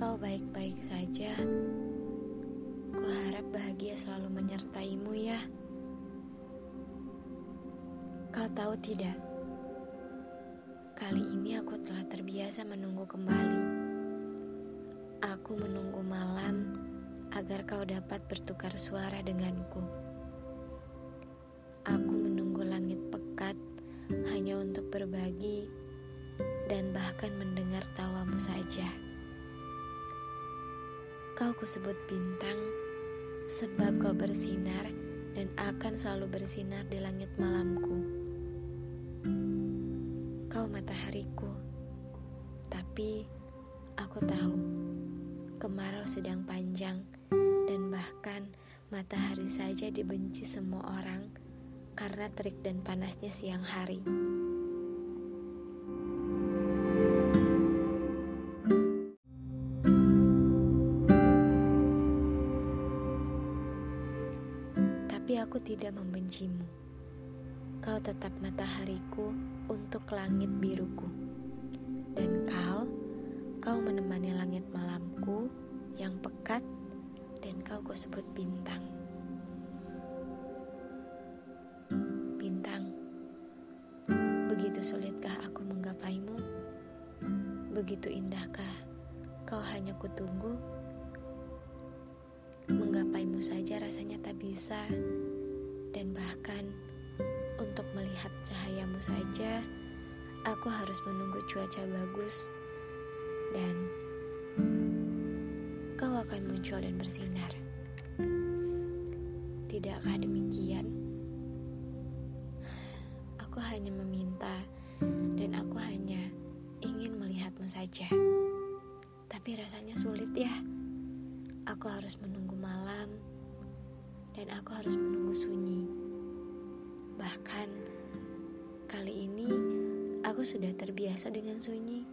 baik-baik saja. Kuharap bahagia selalu menyertaimu ya. Kau tahu tidak? Kali ini aku telah terbiasa menunggu kembali. Aku menunggu malam agar kau dapat bertukar suara denganku. Aku menunggu langit pekat hanya untuk berbagi dan bahkan mendengar tawamu saja. Kau kusebut bintang sebab kau bersinar dan akan selalu bersinar di langit malamku. Kau matahariku, tapi aku tahu kemarau sedang panjang dan bahkan matahari saja dibenci semua orang karena terik dan panasnya siang hari. Tapi aku tidak membencimu. Kau tetap matahariku untuk langit biruku. Dan kau, kau menemani langit malamku yang pekat dan kau kusebut bintang. Bintang, begitu sulitkah aku menggapaimu? Begitu indahkah kau hanya kutunggu? Menggapaimu saja rasanya tak bisa, dan bahkan untuk melihat cahayamu saja, aku harus menunggu cuaca bagus, dan kau akan muncul dan bersinar. Tidakkah demikian? Aku hanya meminta, dan aku hanya ingin melihatmu saja. Tapi rasanya sulit ya. Aku harus menunggu malam, dan aku harus menunggu sunyi. Bahkan kali ini aku sudah terbiasa dengan sunyi.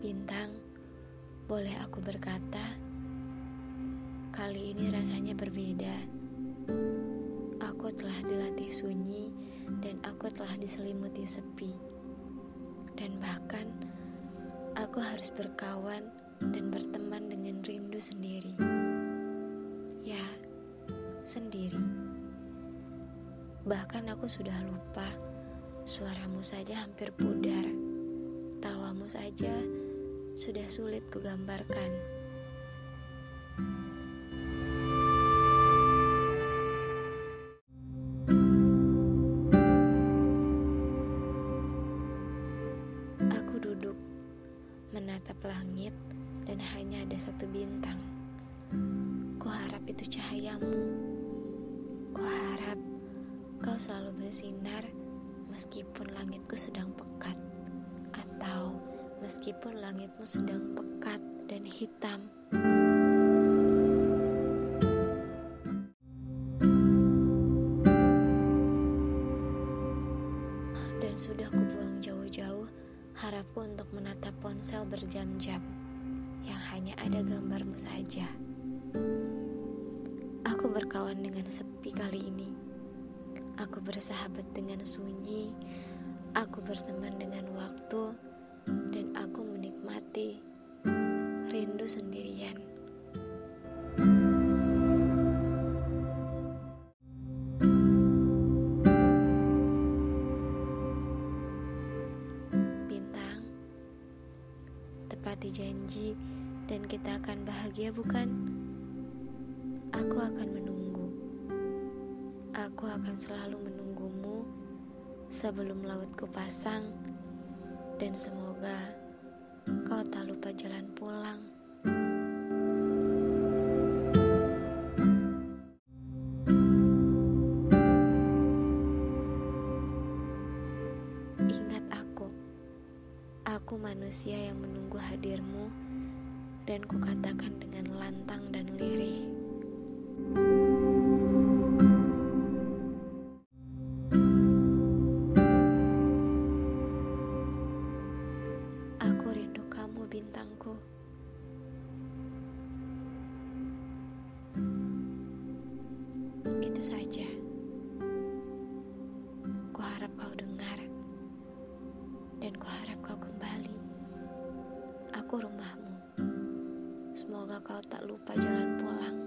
Bintang, boleh aku berkata, kali ini rasanya berbeda. Aku telah dilatih sunyi dan aku telah diselimuti sepi. Dan bahkan aku harus berkawan dan berteman dengan rindu sendiri. Ya, sendiri. Bahkan aku sudah lupa suaramu saja hampir pudar. Tawamu saja sudah sulit kugambarkan. Menatap langit dan hanya ada satu bintang. Kuharap itu cahayamu. Kuharap kau selalu bersinar meskipun langitku sedang pekat atau meskipun langitmu sedang pekat dan hitam. Dan sudah kubuang jauh-jauh harapku untuk menatap ponsel berjam-jam yang hanya ada gambarmu saja. Aku berkawan dengan sepi kali ini. Aku bersahabat dengan sunyi. Aku berteman dengan waktu dan aku menikmati rindu sendirian. Tepati janji dan kita akan bahagia bukan? Aku akan menunggu. Aku akan selalu menunggumu sebelum lautku pasang dan semoga kau tak lupa jalan pulang. Aku manusia yang menunggu hadirmu dan kukatakan dengan lantang dan lirih. Aku rindu kamu bintangku. Itu saja. Aku rumahmu. Semoga kau tak lupa jalan pulang.